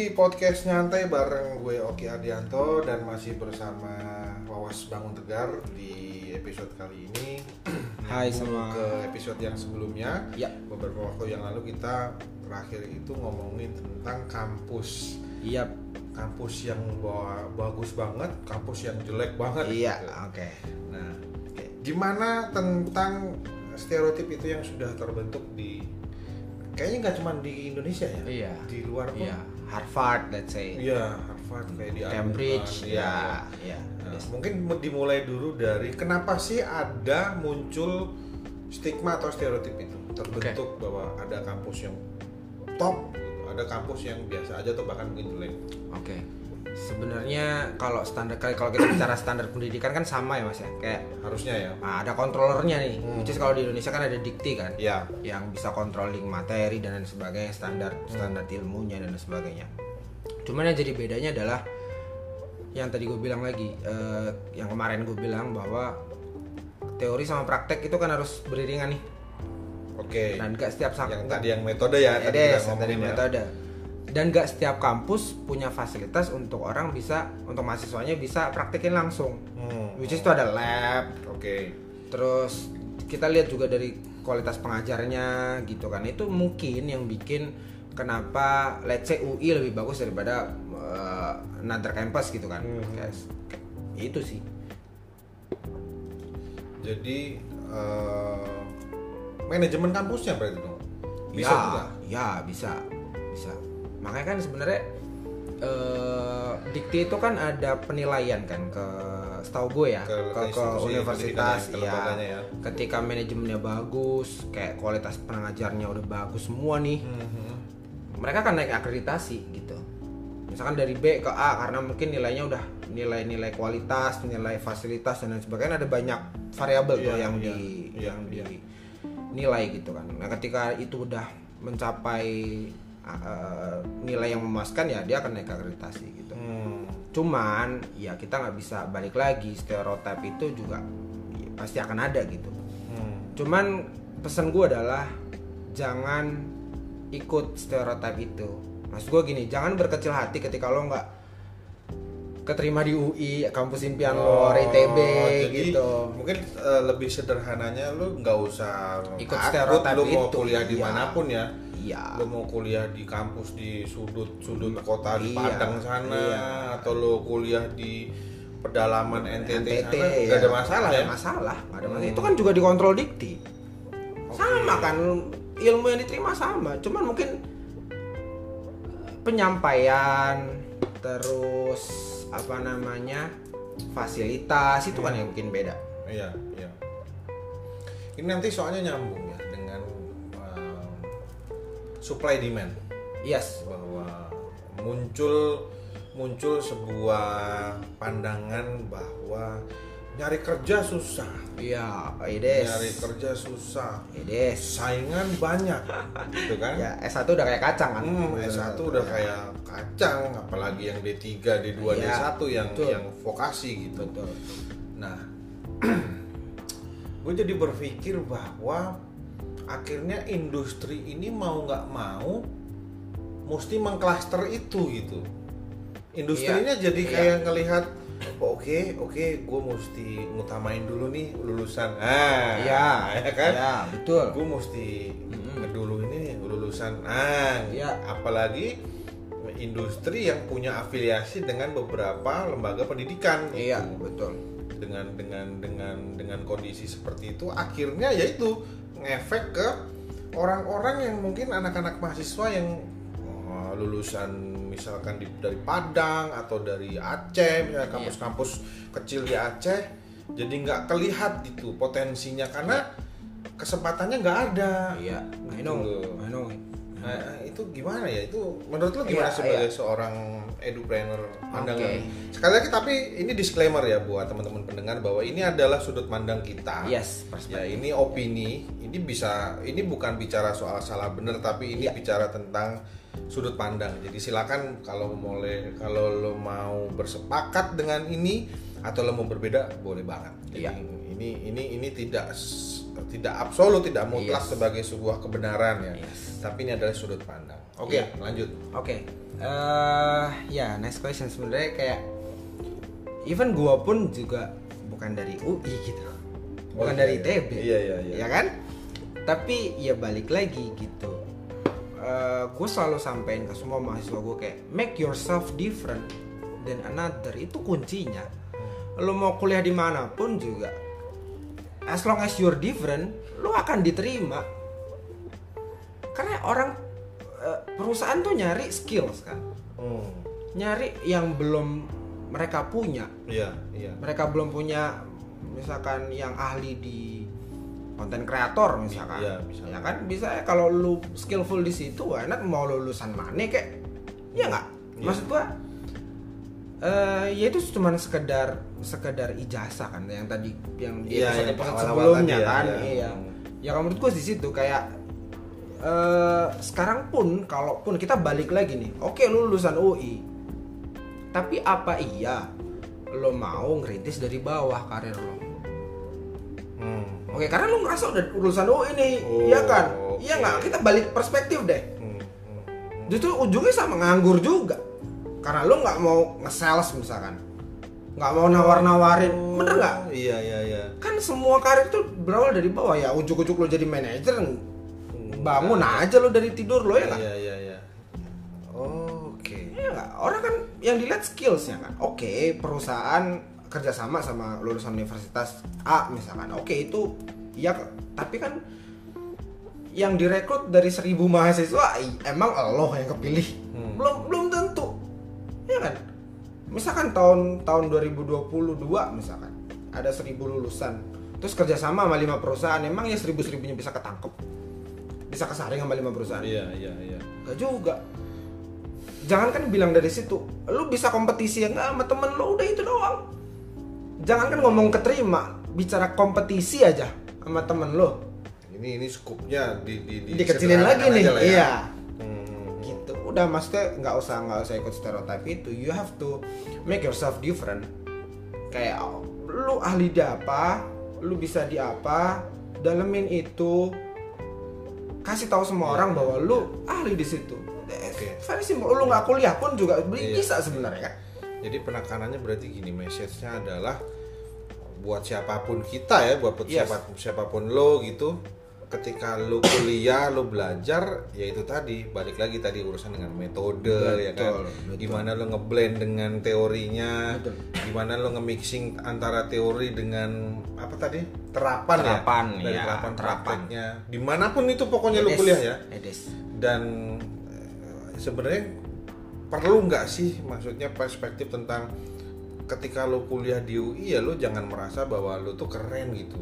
Di podcast nyantai bareng gue Oki Adianto dan masih bersama Wawas Bangun Tegar di episode kali ini. Hai semua. ke episode yang sebelumnya. Ya. Beberapa waktu yang lalu kita terakhir itu ngomongin tentang kampus. Iya, Kampus yang ba- bagus banget, kampus yang jelek banget. iya, gitu. oke. Nah, gimana tentang stereotip itu yang sudah terbentuk di kayaknya nggak cuma di Indonesia ya? Iya. Di luar pun. Iya, Harvard, let's say. Iya, Harvard kayak di Cambridge, Amerika, ya, iya. ya. Nah, mungkin dimulai dulu dari kenapa sih ada muncul stigma atau stereotip itu terbentuk bahwa ada kampus yang top, ada kampus yang biasa aja atau bahkan mungkin jelek. Oke. Sebenarnya kalau standar kalau kita bicara standar pendidikan kan sama ya Mas ya. Kayak Harusnya ya. nah, ada kontrolernya nih. Hmm. Which is kalau di Indonesia kan ada dikti kan. Iya. Yang bisa controlling materi dan lain sebagainya, standar Hmm. standar ilmunya dan lain sebagainya. Cuman yang jadi bedanya adalah yang tadi gue bilang lagi, eh, yang kemarin gue bilang bahwa teori sama praktek itu kan harus beriringan nih. Oke. Dan gak setiap Yang tadi yang metode ya, tadi kita Edes, ngomongin tadi ya. Dan gak setiap kampus punya fasilitas untuk orang bisa untuk mahasiswanya bisa praktekin langsung. Hmm. Which is itu ada lab, Oke. terus kita lihat juga dari kualitas pengajarnya gitu kan. Itu mungkin yang bikin kenapa let's say UI lebih bagus daripada uh, another campus gitu kan. Hmm. Kayak itu sih. Jadi eh, manajemen kampusnya berarti dong. Bisa ya, juga. Ya, bisa. Makanya kan sebenarnya eh dikti itu kan ada penilaian kan ke setahu gue ya Ke- ke, ke universitas ke ya. ya. Ketika manajemennya bagus, kayak kualitas pengajarnya udah bagus semua nih. Mhm. Mereka kan naik akreditasi gitu. Misalkan dari B ke A karena mungkin nilainya udah nilai-nilai kualitas, nilai fasilitas dan lain sebagainya ada banyak variabel tuh Iya, yang iya, di iya, yang iya. dinilai gitu kan. Nah, ketika itu udah mencapai uh, nilai yang memuaskan ya dia akan naik akreditasi gitu. Hmm. Cuman ya kita nggak bisa balik lagi stereotip itu juga ya, pasti akan ada gitu. Hmm. Cuman pesan gue adalah jangan ikut stereotip itu. Mas gue gini, jangan berkecil hati ketika lo nggak keterima di UI, kampus impian lo, ITB Oh, gitu. Mungkin eh, lebih sederhananya lu nggak usah Ikut stereotip lu mau itu, kuliah iya. di mana pun ya. Iya. Lu mau kuliah di kampus di sudut-sudut kota di Iya, Padang sana iya. atau lu kuliah di pedalaman NTT, NTT sana ya. nggak ada masalah ya. masalah, ada masalah. Hmm. Itu kan juga dikontrol dikti. Sama kan ilmu yang diterima sama, cuman mungkin penyampaian terus apa namanya fasilitas itu kan yang mungkin beda. Iya, iya. Ini nanti soalnya nyambung supply demand Yes. bahwa muncul muncul sebuah pandangan bahwa nyari kerja susah, Iya, Edes. nyari kerja susah, Edes. saingan banyak, gitu kan? Ya, S1 udah kayak kacang kan. Hmm, S1 udah kayak kacang, apalagi yang D3, D2, Iya, D1 yang betul. yang vokasi gitu. Betul. Nah, gue jadi berpikir bahwa akhirnya industri ini mau nggak mau mesti mengklaster itu gitu. Industrinya Iya, jadi iya. kayak ngelihat "Oh, oke oke gue mesti ngutamain dulu nih lulusan ah Iya, ya kan Iya, betul. gue mesti Mm-mm. ngedulu ini lulusan ah Iya. apalagi industri yang punya afiliasi dengan beberapa lembaga pendidikan Iya, gitu betul. dengan dengan dengan dengan kondisi seperti itu akhirnya yaitu ngefek ke orang-orang yang mungkin anak-anak mahasiswa yang oh, lulusan misalkan di- dari Padang atau dari Aceh misalnya kampus-kampus kecil di Aceh jadi nggak kelihat gitu potensinya karena kesempatannya nggak ada Iya, I Gitu know. I know. Nah, itu gimana ya? Itu menurut lo gimana Iya, sebagai iya. seorang edupreneur pandangan? Oke. Sekali lagi tapi ini disclaimer ya buat teman-teman pendengar bahwa ini adalah sudut pandang kita. Yes, Ya, ini opini. Ini bisa ini bukan bicara soal salah benar tapi ini Iya. bicara tentang sudut pandang. Jadi silakan kalau mulai kalau lo mau bersepakat dengan ini atau lo mau berbeda boleh banget. Jadi Iya. ini ini ini tidak tidak absolut tidak mutlak Yes. sebagai sebuah kebenaran ya Yes. tapi ini adalah sudut pandang oke Iya. lanjut Oke, eh ya next question sebenarnya kayak even gua pun juga bukan dari UI gitu, bukan Oke. dari ITB, Iya, iya, iya. ya kan? Tapi ya balik lagi gitu, gue selalu sampein ke semua mahasiswa gue kayak make yourself different than another itu kuncinya. Lo mau kuliah di mana pun juga, as long as you're different, lo akan diterima. Karena orang eh, perusahaan tuh nyari skills kan. Hmm, nyari yang belum mereka punya. Iya iya. Mereka belum punya misalkan yang ahli di konten kreator misalkan. Iya, bisa. ya kan? Bisa ya kalau lu skillful di situ enak mau lu lulusan mana kayak ya nggak? Iya. maksud gua eh ya itu cuma sekedar sekedar ijazah kan yang tadi yang di Iya, episode episode sebelumnya tadi ya, kan iya. iya. Ya kalau menurut gua di situ kayak eh sekarang pun kalaupun kita balik lagi nih oke lu lulusan UI tapi apa iya lo mau ngerintis dari bawah karir lo? Hmm, oke karena lo ngerasa udah lulusan UI nih Oh, iya kan? Oke. iya nggak? Kita balik perspektif deh. Hmm, hmm. justru ujungnya sama nganggur juga karena lo nggak mau nge-sales misalkan nggak mau nawar-nawarin bener nggak Oh, iya iya iya kan semua karir tuh berawal dari bawah ya ujuk-ujuk lo jadi manajer bangun aja lo dari tidur lo ya nggak iya iya iya Oh, oke Iya nggak? Orang kan yang dilihat skillsnya kan. Oke, perusahaan kerjasama sama lulusan universitas A misalkan. Oke itu ya tapi kan yang direkrut dari seribu mahasiswa emang Allah yang kepilih. Hmm. Belum belum. Ya? Misalkan tahun tahun 2022 misalkan ada seribu lulusan terus kerjasama sama lima perusahaan emang ya seribu seribunya bisa ketangkep bisa kesaring sama lima perusahaan iya iya iya Gak juga. Jangan kan bilang dari situ, lu bisa kompetisi ya nggak sama temen lu udah itu doang. Jangan kan ngomong keterima, bicara kompetisi aja sama temen lu. ini ini skupnya di, di, di Dikecilin lagi nih, ya. iya. Udah maksudnya nggak usah nggak usah ikut stereotip itu. You have to make yourself different. Kayak lu ahli di apa, lu bisa di apa, dalemin itu, kasih tahu semua Iya, orang iya, bahwa iya. lu ahli di situ. Oke. Very simple. Lu nggak kuliah pun juga Iya. bisa sebenarnya kan. Jadi penekanannya berarti gini, message-nya adalah buat siapa pun kita ya, buat Yes. siapa siapa pun lo gitu. Ketika lo kuliah, lo belajar, ya itu tadi balik lagi tadi urusan dengan metode ya kan. betul. Gimana lo ngeblend dengan teorinya, Betul. gimana lo nge-mixing antara teori dengan apa tadi? terapan, Terapan, ya. Dari ya, terapan terapan. prakteknya. Di mana pun itu pokoknya lo Edes. kuliah ya Edes. dan eh, sebenarnya perlu nggak sih maksudnya perspektif tentang ketika lo kuliah di UI ya lo jangan merasa bahwa lo tuh keren gitu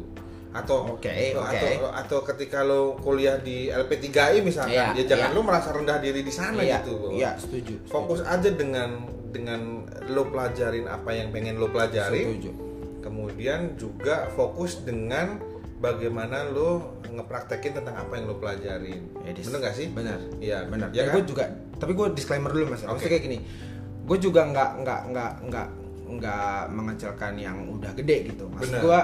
atau Oke, atau, oke. atau ketika lo kuliah di LP3I misalkan Iya, ya jangan iya. lo merasa rendah diri di sana Iya, gitu Iya, setuju. fokus aja dengan dengan lo pelajarin apa yang pengen lo pelajari Setuju. kemudian juga fokus dengan bagaimana lo ngepraktekin tentang apa yang lo pelajarin Edes. bener nggak sih Benar. Iya Benar. Ya Ya, kan? gue juga, tapi gue disclaimer dulu mas. Oke. Maksudnya kayak gini, gue juga nggak nggak nggak nggak nggak mengecilkan yang udah gede gitu. Benar, gue,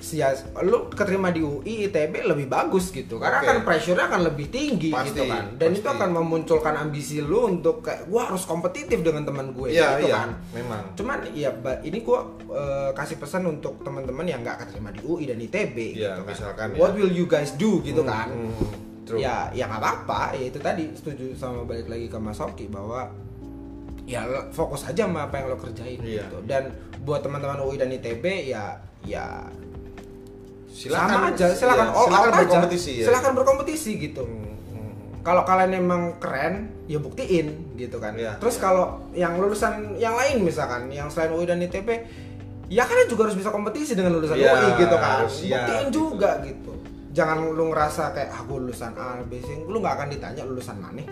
sia, lu keterima di UI ITB lebih bagus gitu, karena Oke. kan pressure-nya akan lebih tinggi Pasti, gitu kan. Dan itu pasti. akan memunculkan ambisi lu untuk kayak gue harus kompetitif dengan teman gue Iya gitu iya kan. memang Cuman ya ini gua eh, kasih pesan untuk teman-teman yang nggak keterima di UI dan ITB Iya, gitu kan. misalkan ya. What will you guys do gitu Hmm, kan? hmm, true. Ya ya nggak apa-apa, ya itu tadi setuju sama balik lagi ke Mas Oki bahwa ya fokus aja sama apa yang lo kerjain Iya. gitu. Dan buat teman-teman UI dan ITB ya ya silakan sama aja, silakan iya, all silakan out aja. berkompetisi ya Silakan berkompetisi gitu. Hmm, hmm. Kalau kalian emang keren, ya buktiin gitu kan. Iya, Terus iya. kalau yang lulusan yang lain misalkan, yang selain UI dan ITB, ya kalian juga harus bisa kompetisi dengan lulusan Iya, UI gitu kan. harus siap, Buktiin gitu. juga gitu. Jangan lu ngerasa kayak aku lulusan A, B, C, lu nggak akan ditanya lulusan mana.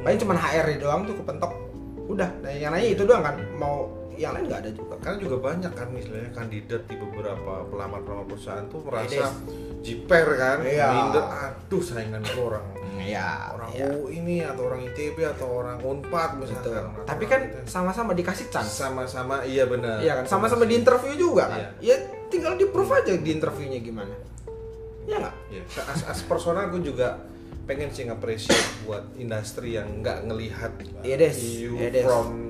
Paling Hmm. cuma HRD doang tuh kepentok. Udah, nah yang nanya itu doang kan. Mau yang lain nggak ada juga. karena juga banyak kan misalnya kandidat di beberapa pelamar-pelamar perusahaan tuh merasa jiper kan Iya. minder aduh saingan orang Iya, orang iya. UI ini atau orang ITB atau orang Unpad Betul. misalkan atau Tapi kan sama-sama dikasih chance. sama-sama iya benar Iya kan, sama-sama di interview juga kan. Iya. Ya tinggal di proof aja di interviewnya gimana. ya nggak Ya, as, as personal gue juga pengen sih nge-appreciate buat industri yang nggak ngelihat uh, Iya, you Iya, Des. from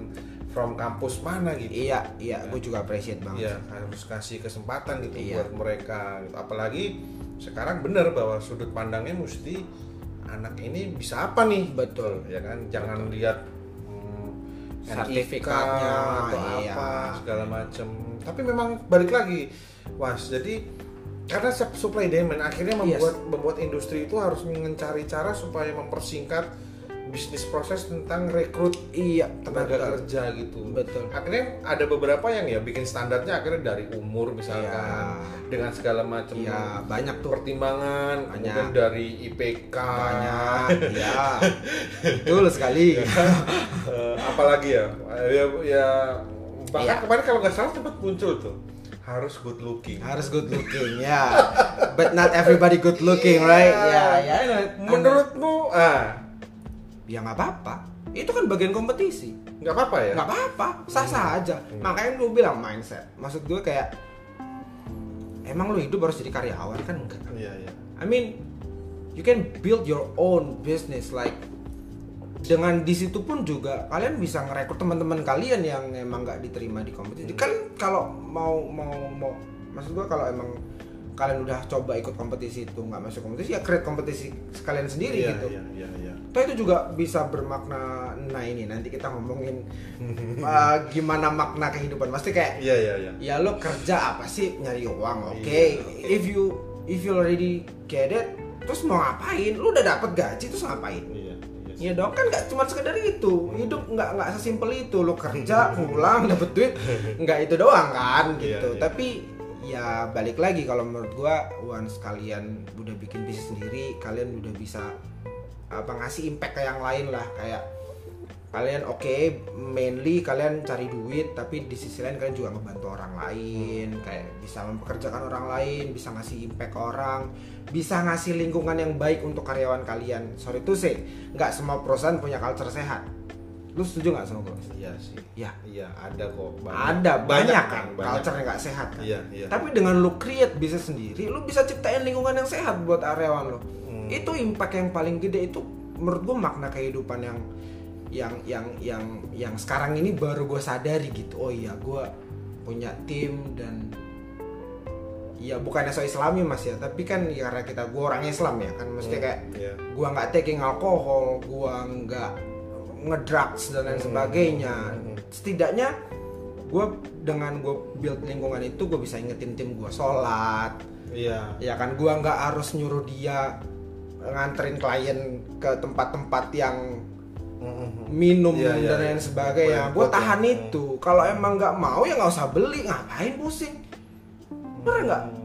from kampus mana gitu. iya iya gue juga appreciate banget Ya harus kasih kesempatan gitu Iya. buat mereka. gitu. Apalagi sekarang bener bahwa sudut pandangnya mesti anak ini bisa apa nih? Betul. Ya kan, jangan lihat hmm, Sertifikatnya, atau iya. apa segala macem. Tapi memang balik lagi, was jadi karena sup- supply demand akhirnya Yes. membuat membuat industri itu harus mencari cara supaya mempersingkat bisnis proses tentang rekrut iya tenaga betul. kerja gitu. Betul. Akhirnya ada beberapa yang ya bikin standarnya akhirnya dari umur misalkan Iya. dengan segala macam iya banyak tuh pertimbangan, Banyak. kemudian dari IPK, banyak iya betul sekali eh, apalagi ya, ya, ya bahkan Iya. kemarin kalau nggak salah tempat muncul tuh harus good looking. harus good looking ya but not everybody good looking right ya ya Menurutmu, ah ya nggak apa-apa. Itu kan bagian kompetisi. Nggak apa-apa ya? nggak apa-apa. Sah sah aja. Makanya gue bilang mindset. Maksud gue kayak emang lu hidup harus jadi karyawan? Kan enggak. Iya iya. I mean you can build your own business like dengan di situ pun juga kalian bisa ngerekrut teman-teman kalian yang emang nggak diterima di kompetisi. Kan kalau mau mau mau maksud gua kalau emang kalian udah coba ikut kompetisi itu nggak masuk kompetisi ya create kompetisi sekalian sendiri Iya gitu. iya iya. iya. Toh itu juga bisa bermakna nah ini nanti kita ngomongin uh, gimana makna kehidupan. Pasti kayak Iya iya iya. ya lo kerja apa sih? Nyari uang oke. Iya, if you if you already get it terus mau ngapain? Lu udah dapet gaji terus ngapain? Iya. iya. Iya dong kan nggak cuma sekedar itu. Hidup nggak nggak sesimpel itu. Lo kerja pulang dapet duit nggak itu doang kan Iya, gitu. iya. tapi ya balik lagi kalau menurut gua once kalian udah bikin bisnis sendiri kalian udah bisa apa ngasih impact ke yang lain lah. Kayak kalian oke mainly kalian cari duit tapi di sisi lain kalian juga ngebantu orang lain. Kayak bisa mempekerjakan orang lain bisa ngasih impact ke orang bisa ngasih lingkungan yang baik untuk karyawan kalian. Sorry tuh sih nggak semua perusahaan punya culture sehat. Lu setuju nggak sama gue Iya sih. ya Iya ada kok. ada banyak, kan culture yang nggak sehat kan? Iya iya. tapi dengan lu create bisnis sendiri lu bisa ciptain lingkungan yang sehat buat karyawan lo Hmm. Itu impact yang paling gede itu menurut gua makna kehidupan yang yang yang yang yang sekarang ini baru gue sadari gitu oh iya gua punya tim dan ya bukannya so islami mas ya tapi kan ya karena kita gua orang Islam ya kan mesti kayak Iya. gua nggak taking alkohol gua nggak ngedrugs dan lain Hmm. sebagainya Hmm. setidaknya gue dengan gue build lingkungan itu gue bisa ingetin tim gue sholat Iya. ya kan gue nggak harus nyuruh dia nganterin klien ke tempat-tempat yang Mhm. minum iya, dan iya. lain sebagainya Buat- gue tahan ya. itu kalau emang nggak mau ya nggak usah beli ngapain pusing bener nggak Hmm.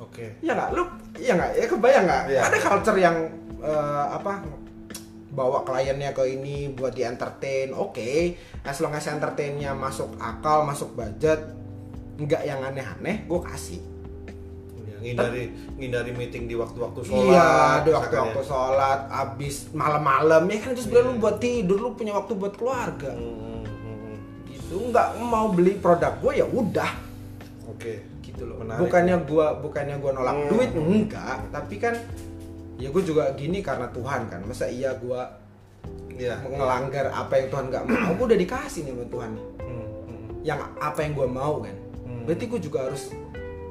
Oke. ya nggak lu ya nggak ya kebayang nggak Iya. ada culture yang eh, apa bawa kliennya ke ini buat di entertain oke as long as entertainnya masuk akal masuk budget nggak yang aneh-aneh gue kasih ngindari ngindari meeting di waktu-waktu sholat. iya di waktu-waktu ya. sholat abis malam-malam ya kan itu sebenarnya Iya. lu buat tidur lu punya waktu buat keluarga Hmm, hmm, gitu nggak mau beli produk gue ya udah Oke. gitu loh Menarik. bukannya gua bukannya gua nolak Hmm. duit enggak tapi kan ya gue juga gini karena Tuhan kan masa iya gua Iya. ngelanggar apa yang Tuhan nggak mau gue udah dikasih nih sama Tuhan nih Hmm, hmm. yang apa yang gua mau kan Hmm. berarti gue juga harus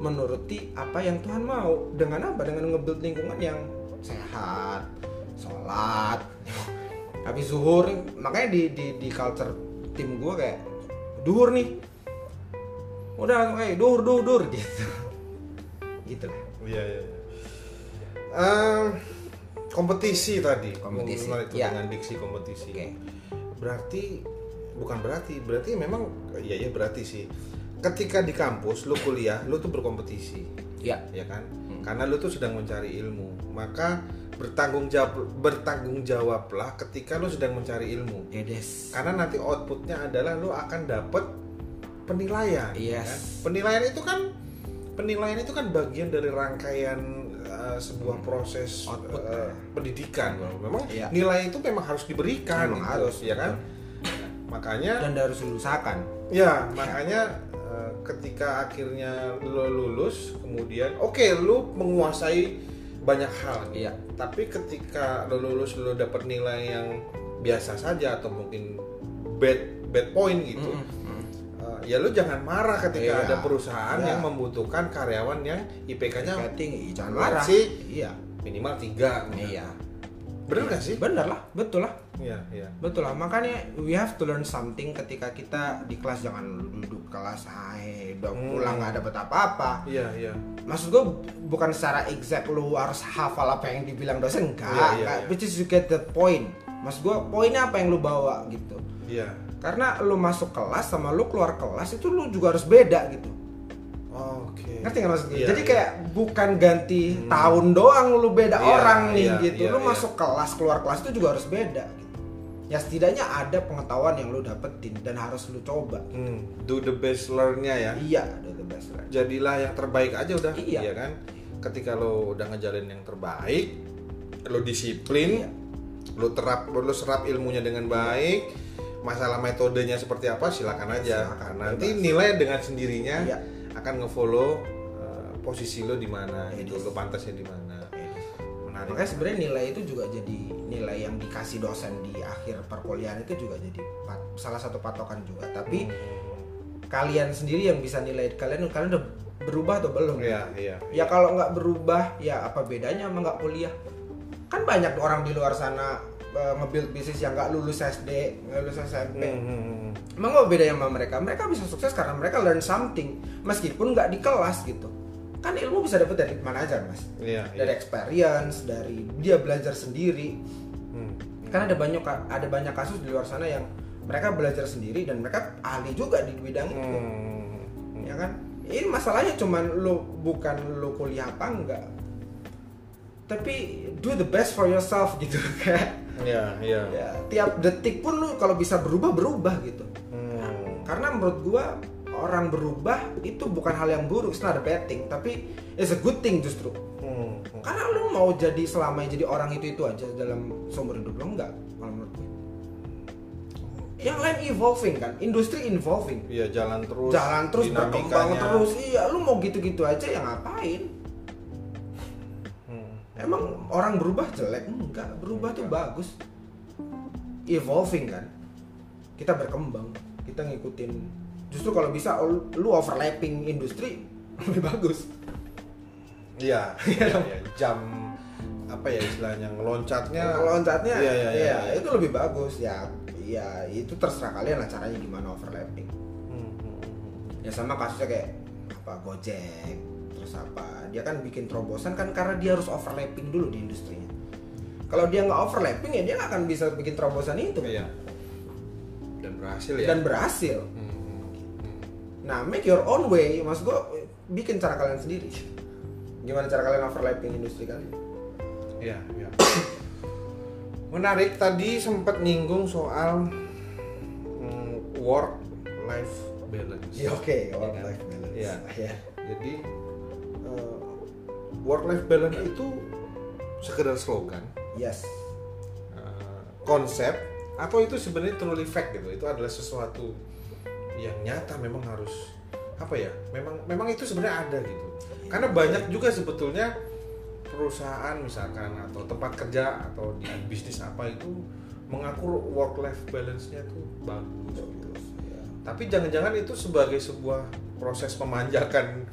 menuruti apa yang Tuhan mau dengan apa dengan nge-build lingkungan yang sehat sholat habis zuhur makanya di di di culture tim gue kayak duhur nih udah eh duhur duhur duhur gitu gitu lah Iya, iya. iya. Em, kompetisi tadi. Kompetisi, tuh ya. dengan diksi kompetisi. Oke. Berarti bukan berarti, berarti memang iya ya berarti sih. Ketika di kampus lu kuliah, lu tuh berkompetisi, ya ya kan? Hmm. Karena lu tuh sedang mencari ilmu. Maka bertanggung jawab bertanggung jawablah ketika lu sedang mencari ilmu. edes Karena nanti outputnya adalah lu akan dapet penilaian. Yes. kan? Penilaian itu kan penilaian itu kan bagian dari rangkaian uh, sebuah proses Output. uh, pendidikan. Memang Iya. nilai itu memang harus diberikan, Memang gitu, harus, ya kan? Makanya dan harus diusahakan ya makanya uh, ketika akhirnya lo lulus kemudian oke lu menguasai banyak hal gitu. Iya. tapi ketika lo lulus lo dapet nilai yang biasa saja atau mungkin bad bad point gitu Mm-mm. Uh, ya lu jangan marah ketika Iya. ada perusahaan Iya. yang membutuhkan karyawan yang IPK-nya tinggi jangan Marah marah sih. iya minimal tiga iya bener gak sih bener lah betul lah iya iya betul lah makanya we have to learn something ketika kita di kelas jangan duduk kelas hai udah Hmm. pulang nggak dapet apa-apa. Iya iya. Maksud gue bukan secara exact lu harus hafal apa yang dibilang dosen enggak, iya. which is you get the point. Maksud gue poinnya apa yang lu bawa gitu. Iya. Karena lu masuk kelas sama lu keluar kelas itu lu juga harus beda gitu. Oke. Ngerti nggak maksud gue Iya, jadi iya. kayak bukan ganti tahun doang lu beda Iya, orang nih iya, gitu. iya, lu iya. masuk kelas keluar kelas itu juga harus beda gitu ya setidaknya ada pengetahuan yang lu dapetin dan harus lu coba Hmm, do the best learn-nya ya iya ada the best right? jadilah yang terbaik aja udah Iya. kan ketika lo udah ngejalin yang terbaik lo disiplin Iya. lo terap lo serap ilmunya dengan baik masalah metodenya seperti apa silakan aja Silakan, nanti bebas. nilai dengan sendirinya Iya. akan ngefollow uh, posisi lo di mana Iya, gitu dis. lo pantasnya di mana menarik. Makanya sebenarnya nilai itu juga jadi nilai yang dikasih dosen di akhir perkuliahan itu juga jadi pat- salah satu patokan juga. Tapi Hmm, kalian sendiri yang bisa nilai kalian kalian udah berubah atau belum? Iya iya ya kalau nggak berubah ya apa bedanya sama nggak kuliah? Kan banyak orang di luar sana eh, nge-build bisnis yang nggak lulus SD nggak lulus SMP Hmm, hmm, hmm. emang apa bedanya sama mereka? Mereka bisa sukses karena mereka learn something meskipun nggak di kelas gitu kan ilmu bisa dapet dari mana aja mas. Iya dari iya. experience dari dia belajar sendiri. Hmm. kan ada banyak ada banyak kasus di luar sana yang mereka belajar sendiri dan mereka ahli juga di bidang itu. Hmm. ya kan? Ini masalahnya cuman lo bukan lo kuliah apa enggak. Tapi do the best for yourself gitu kayak iya iya. Ya tiap detik pun lo kalau bisa berubah berubah gitu. Hmm. karena menurut gua orang berubah itu bukan hal yang buruk it's not a bad thing. Tapi it's a good thing justru. Hmm. Hmm. karena lu mau jadi selamanya jadi orang itu itu aja dalam seumur hidup lo enggak kalau menurut gue. Yang lain evolving kan? Industri evolving. Iya jalan terus. jalan terus berkembang terus. Iya lu mau gitu-gitu aja ya ngapain? Hmm. emang orang berubah jelek? Enggak berubah tuh bagus. Evolving kan? Kita berkembang kita ngikutin justru kalau bisa lu overlapping industri lebih bagus Iya. iya, iya. Jam apa ya istilahnya ngeloncatnya. loncatnya Iya, iya, iya, iya. itu lebih bagus ya ya itu terserah kalian lah caranya gimana overlapping Hmm, hmm, hmm. ya sama kasusnya kayak apa Gojek terus apa dia kan bikin terobosan kan karena dia harus overlapping dulu di industrinya kalau dia nggak overlapping ya dia nggak akan bisa bikin terobosan itu Iya. Dan berhasil ya. dan berhasil Hmm, hmm, hmm. Nah make your own way mas gue bikin cara kalian sendiri gimana cara kalian overlapping industri kalian Iya, iya. Menarik tadi sempat nyinggung soal hmm, work life balance. ya oke Iya work kan? life balance Iya. ya Jadi work life balance itu sekedar slogan, yes uh, konsep atau itu sebenarnya truly fact gitu. Itu adalah sesuatu yang nyata memang harus apa ya? Memang memang itu sebenarnya ada gitu. Karena banyak juga sebetulnya perusahaan misalkan atau tempat kerja atau di bisnis apa itu mengaku work life balance-nya tuh bagus gitu. Ya. Tapi jangan-jangan itu sebagai sebuah proses memanjakan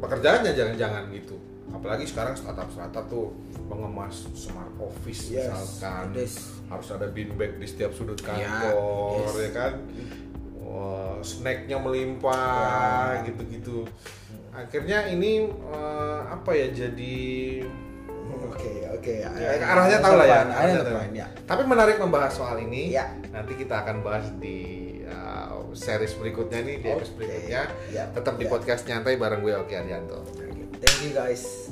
pekerjaannya jangan-jangan gitu. Apalagi sekarang startup-startup tuh mengemas smart office Yes, misalkan is. harus ada bean bag di setiap sudut Ya, kantor yes. ya kan. Wah, snacknya melimpah Ya. gitu-gitu. Akhirnya ini eh, apa ya jadi Oke, oke. ya, arahnya tahu lah ya. Arahnya tahu. point, ya. Tapi menarik membahas soal ini. Ya. Nanti kita akan bahas di uh, series berikutnya nih, di episode berikutnya. Ya. Tetap di Ya. podcast nyantai bareng gue Oki Arianto. Thank you guys.